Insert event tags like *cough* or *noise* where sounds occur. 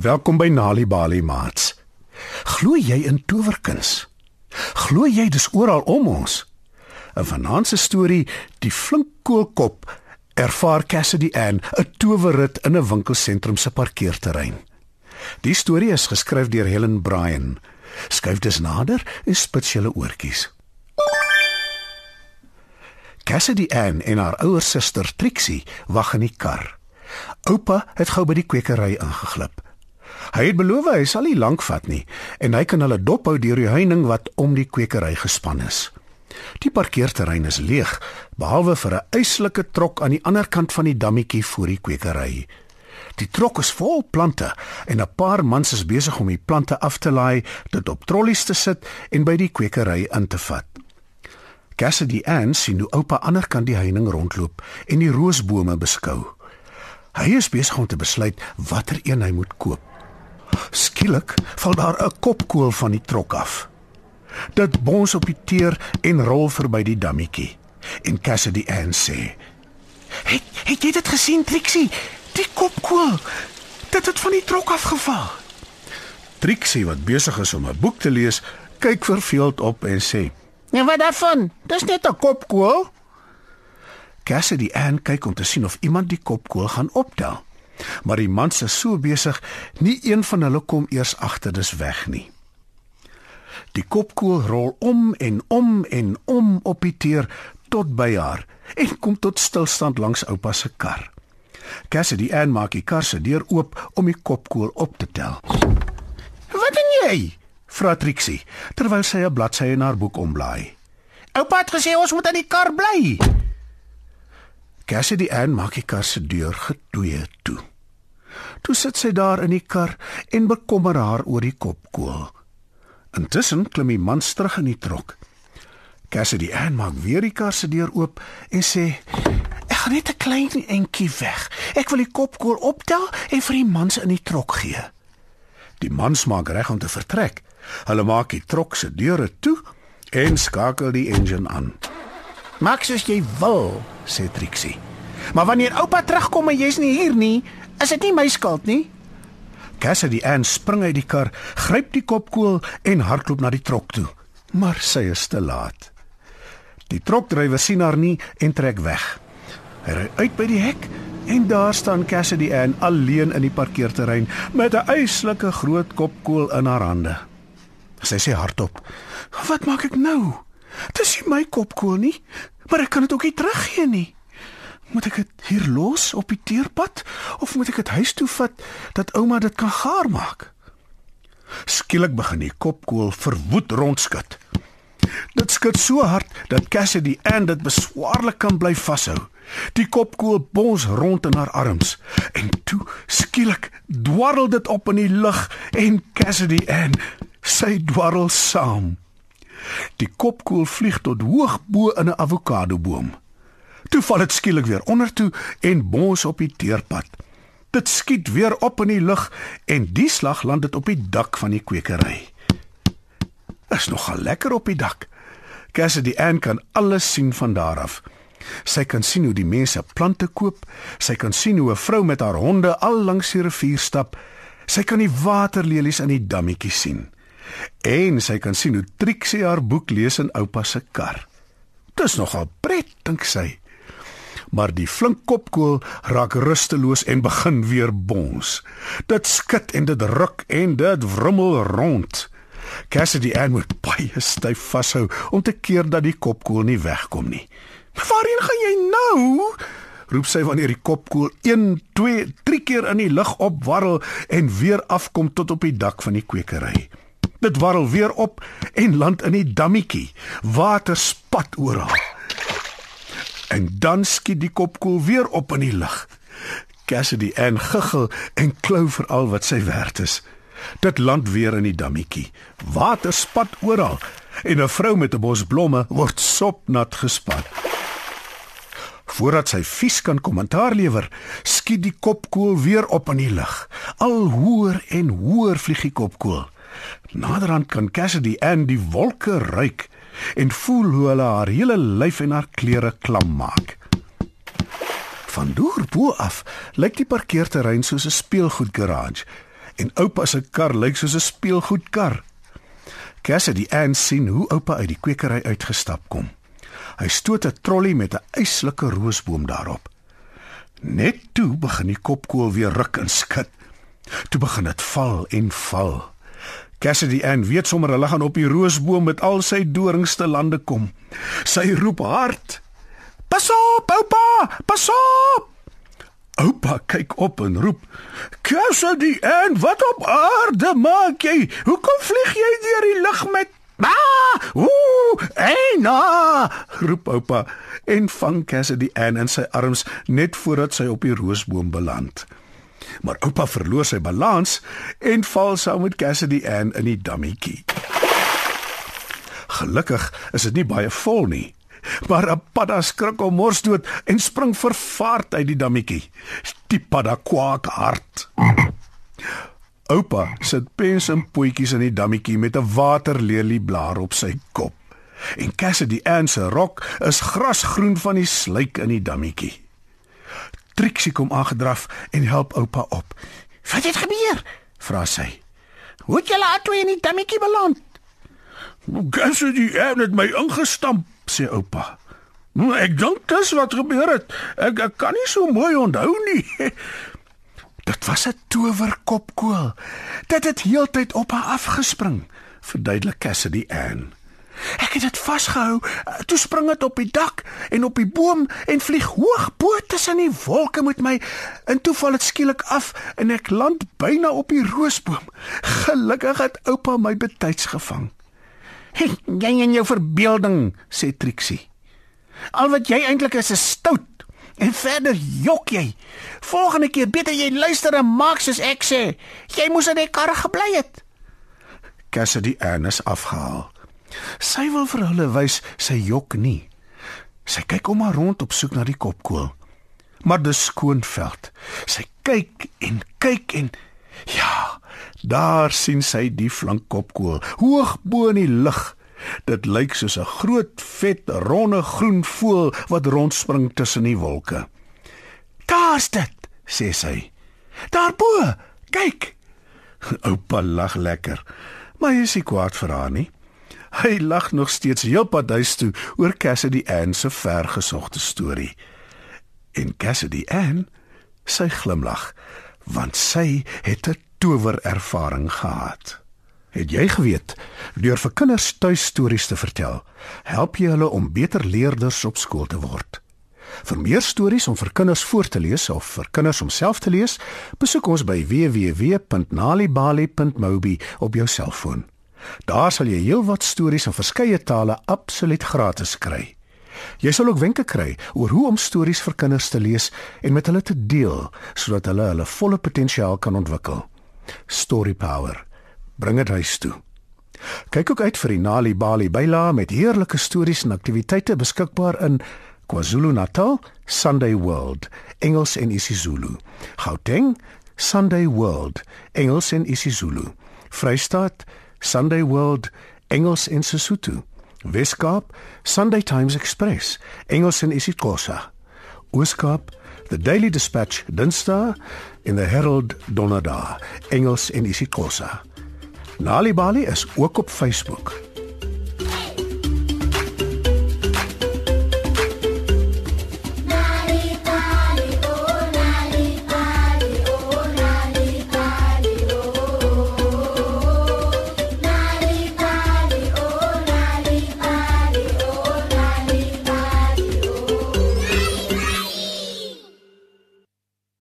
Welkom by Nali Bali Mats. Glo jy in towerkuns? Glo jy dis oral om ons? 'n Vanaand se storie, die flink koolkop, ervaar Cassidy Ann 'n towerrit in 'n winkelsentrum se parkeerterrein. Die storie is geskryf deur Helen Bryan. Skuif dus nader en spits julle oortjies. Cassidy Ann en haar ouer suster Trixie wag in die kar. Oupa het gou by die kwekery ingeglip. Hy het beloof hy sal nie lank vat nie en hy kan hulle dophou deur die heining wat om die kwekery gespan is. Die parkeerterrein is leeg behalwe vir 'n eislike trok aan die ander kant van die dammetjie voor die kwekery. Die trok is vol plante en 'n paar mans is besig om die plante af te laai, dit op trollies te sit en by die kwekery in te vat. Cassidy Ann sien hoe oupa ander kant die heining rondloop en die roosbome beskou. Hy is besig om te besluit watter een hy moet koop. Skielik val daar 'n kopkoel van die trok af. Dit bons op die teer en rol verby die dammetjie. En Cassidy Ann sê: "Het het jy dit gesien, Trixie? Die kopkoel. Dit het van die trok afgeval." Trixie wat besig is om 'n boek te lees, kyk verveeld op en sê: "En wat daarvan? Dis net 'n kopkoel." Cassidy Ann kyk om te sien of iemand die kopkoel gaan optel. Maar die mans is so besig, nie een van hulle kom eers agter dis weg nie. Die kopkoel rol om en om en om op die teer tot by haar en kom tot stilstand langs oupa se kar. Cassidy Ann maak die kar se deur oop om die kopkoel op te tel. "Wat doen jy?" vra Trixie terwyl sy 'n bladsy in haar boek omblaai. "Oupa het gesê ons moet in die kar bly." Cassidy Ann maak die kar se deur getoe toe. Toe sit sy daar in die kar en bekommer haar oor die kopkoel. Intussen klim die man terug in die trok. Cassidy Ann maak weer die kar se deur oop en sê: "Ek gaan net 'n klein entjie weg. Ek wil die kopkoel optel en vir die mans in die trok gee." Die mans maak reg om te vertrek. Hulle maak die trok se deure toe en skakel die engine aan. "Maak soos jy wil," sê Trixie. "Maar wanneer oupa terugkom en jy's nie hier nie, is dit nie my skuld nie." Cassidy Ann spring uit die kar, gryp die kopkoel en hardloop na die trok toe. Maar sy is te laat. Die trokdrywer sien haar nie en trek weg. Hy ry uit by die hek en daar staan Cassidy Ann alleen in die parkeerterrein met 'n eislike groot kopkoel in haar hande. Sy sê hardop: "Wat maak ek nou? Dis nie my kopkoel nie, maar ek kan dit ook nie teruggee nie." Moet ek dit hier los op die teerpad of moet ek dit huis toe vat dat ouma dit kan gaar maak? Skielik begin die kopkoel verwoed rondskud. Dit skud so hard dat Cassidy and dit beswaarlik kan bly vashou. Die kopkoel bons rond in haar arms en toe skielik dwarrel dit op in die lug en Cassidy and sy dwarrel saam. Die kopkoel vlieg tot hoog bo in 'n avokadoboom. Toe val dit skielik weer onder toe en bons op die teerpad. Dit skiet weer op in die lug en die slag land dit op die dak van die kwekery. Is nogal lekker op die dak. Cassidy Ann kan alles sien van daar af. Sy kan sien hoe die mense plante koop, sy kan sien hoe 'n vrou met haar honde al langs die rivier stap. Sy kan die waterlelies in die dammetjie sien. En sy kan sien hoe Trixie haar boek lees in oupa se kar. Dis nogal pret, dink sy maar die flink kopkoel raak rusteloos en begin weer bons. Dit skud en dit ruk en dit wrummel rond. Cassidy Ann moet baie styf vashou om te keer dat die kopkoel nie wegkom nie. "Waarheen gaan jy nou?" roep sy wanneer die kopkoel 1, 2, 3 keer in die lug opwarrel en weer afkom tot op die dak van die kwekery. Dit warrel weer op en land in die dammetjie. Water spat oral. En dan skiet die kopkoel weer op in die lug. Cassidy en giggel en klou vir al wat sy werd is. Dit land weer in die dammetjie. Water spat oral en 'n vrou met 'n bos blomme word sopnat gespat. Voordat sy vies kan kommentaar lewer, skiet die kopkoel weer op in die lug. Al hoër en hoër vlieg die kopkoel. Naderhand kan Cassidy en die wolke ruik en voel hoe hulle haar hele lyf en haar klere klam maak. Van deur bo af lyk die parkeerterrein soos 'n speelgoedgarage en oupa se kar lyk soos 'n speelgoedkar. Cassidy en sien hoe oupa uit die kwekery uitgestap kom. Hy stoot 'n trolly met 'n eislike roosboom daarop. Net toe begin die kopkoel weer ruk en skud. Toe begin dit val en val. Cassidy en weet sommer hulle gaan op die roosboom met al sy dorings te lande kom. Sy roep hard: "Pas op, oupa! Pas op!" Oupa kyk op en roep: "Cassidy en wat op aarde maak jy? Hoekom vlieg jy deur die lug met Ah! Ooh! Eina! roep oupa en vang Cassidy aan in sy arms net voordat sy op die roosboom beland. Maar oupa verloor sy balans en val saam met Cassidy aan in die dammetjie. Gelukkig is dit nie baie vol nie. Maar 'n padda skrik om mors dood en spring vervaard uit die dammetjie. Die padda kwak hard. Oupa sit pens en potjies in die dammetjie met 'n waterlelieblaar op sy kop. En Cassidy Ann se rok is grasgroen van die sluik in die dammetjie. Trixie kom aangedraf en help oupa op. "Wat het gebeur?" vra sy. "Hoe het julle albei in die dammetjie beland?" "Cassidy Ann het my ingestamp," sê oupa. "Ek dink dis wat gebeur het. Ek, ek kan nie so mooi onthou nie." *laughs* Dit was 'n towerkopkoel. Dit het heeltyd op haar afgespring, verduidelik Cassidy Ann. Ek het dit vasgehou, toe spring dit op die dak en op die boom en vlieg hoog bo tussen die wolke met my. En toe val dit skielik af en ek land byna op die roosboom. Gelukkig het oupa my betyds gevang. Jy en jou verbeelding, sê Trixie. Al wat jy eintlik is, is stout. En verder jok jy. Volgende keer beter jy luister en maak soos ek sê. Jy moes in die kar gebly het. Cassidy Ernest afhaal. Sy wil vir hulle wys sy jok nie. Sy kyk om haar rond op soek na die kopkoel. Maar dis skoon veld. Sy kyk en kyk en ja, daar sien sy die flank kopkoel hoog bo in die lug. Dit lyk soos 'n groot, vet, ronde groen voël wat rondspring tussen die wolke. "Daar's dit," sê sy. "Daarbo, kyk." *laughs* Oupa lag lekker, maar hy is nie kwaad vir haar nie. Hy lag nog steeds heelpad huis toe oor Cassidy Ann se vergesogte storie. En Cassidy Ann, sy glimlag, want sy het 'n towerervaring gehad. Het jy geweet deur vir kinders tuistories te vertel, help jy hulle om beter leerders op skool te word? Vir meer stories om vir kinders voor te lees of vir kinders om self te lees, besoek ons by www.nalibali.mobi op jou selfoon. Daar sal jy heelwat stories in verskeie tale absoluut gratis kry. Jy sal ook wenke kry oor hoe om stories vir kinders te lees en met hulle te deel sodat hulle hulle volle potensiaal kan ontwikkel. Story Power bring dit huis toe. Kyk ook uit vir die Nali Bali byla met heerlike stories en aktiwiteite beskikbaar in KwaZulu-Natal, Sunday World, Engels en isiZulu. Gauteng, Sunday World, Engels en isiZulu. Vrystaat, Sunday World, Engels en Sesotho. Weskaap, Sunday Times Express, Engels en isiXhosa. Ooskaap, The Daily Dispatch, Dinsdae en The Herald Donderdag, Engels en isiXhosa. Nali Bali is ook op Facebook.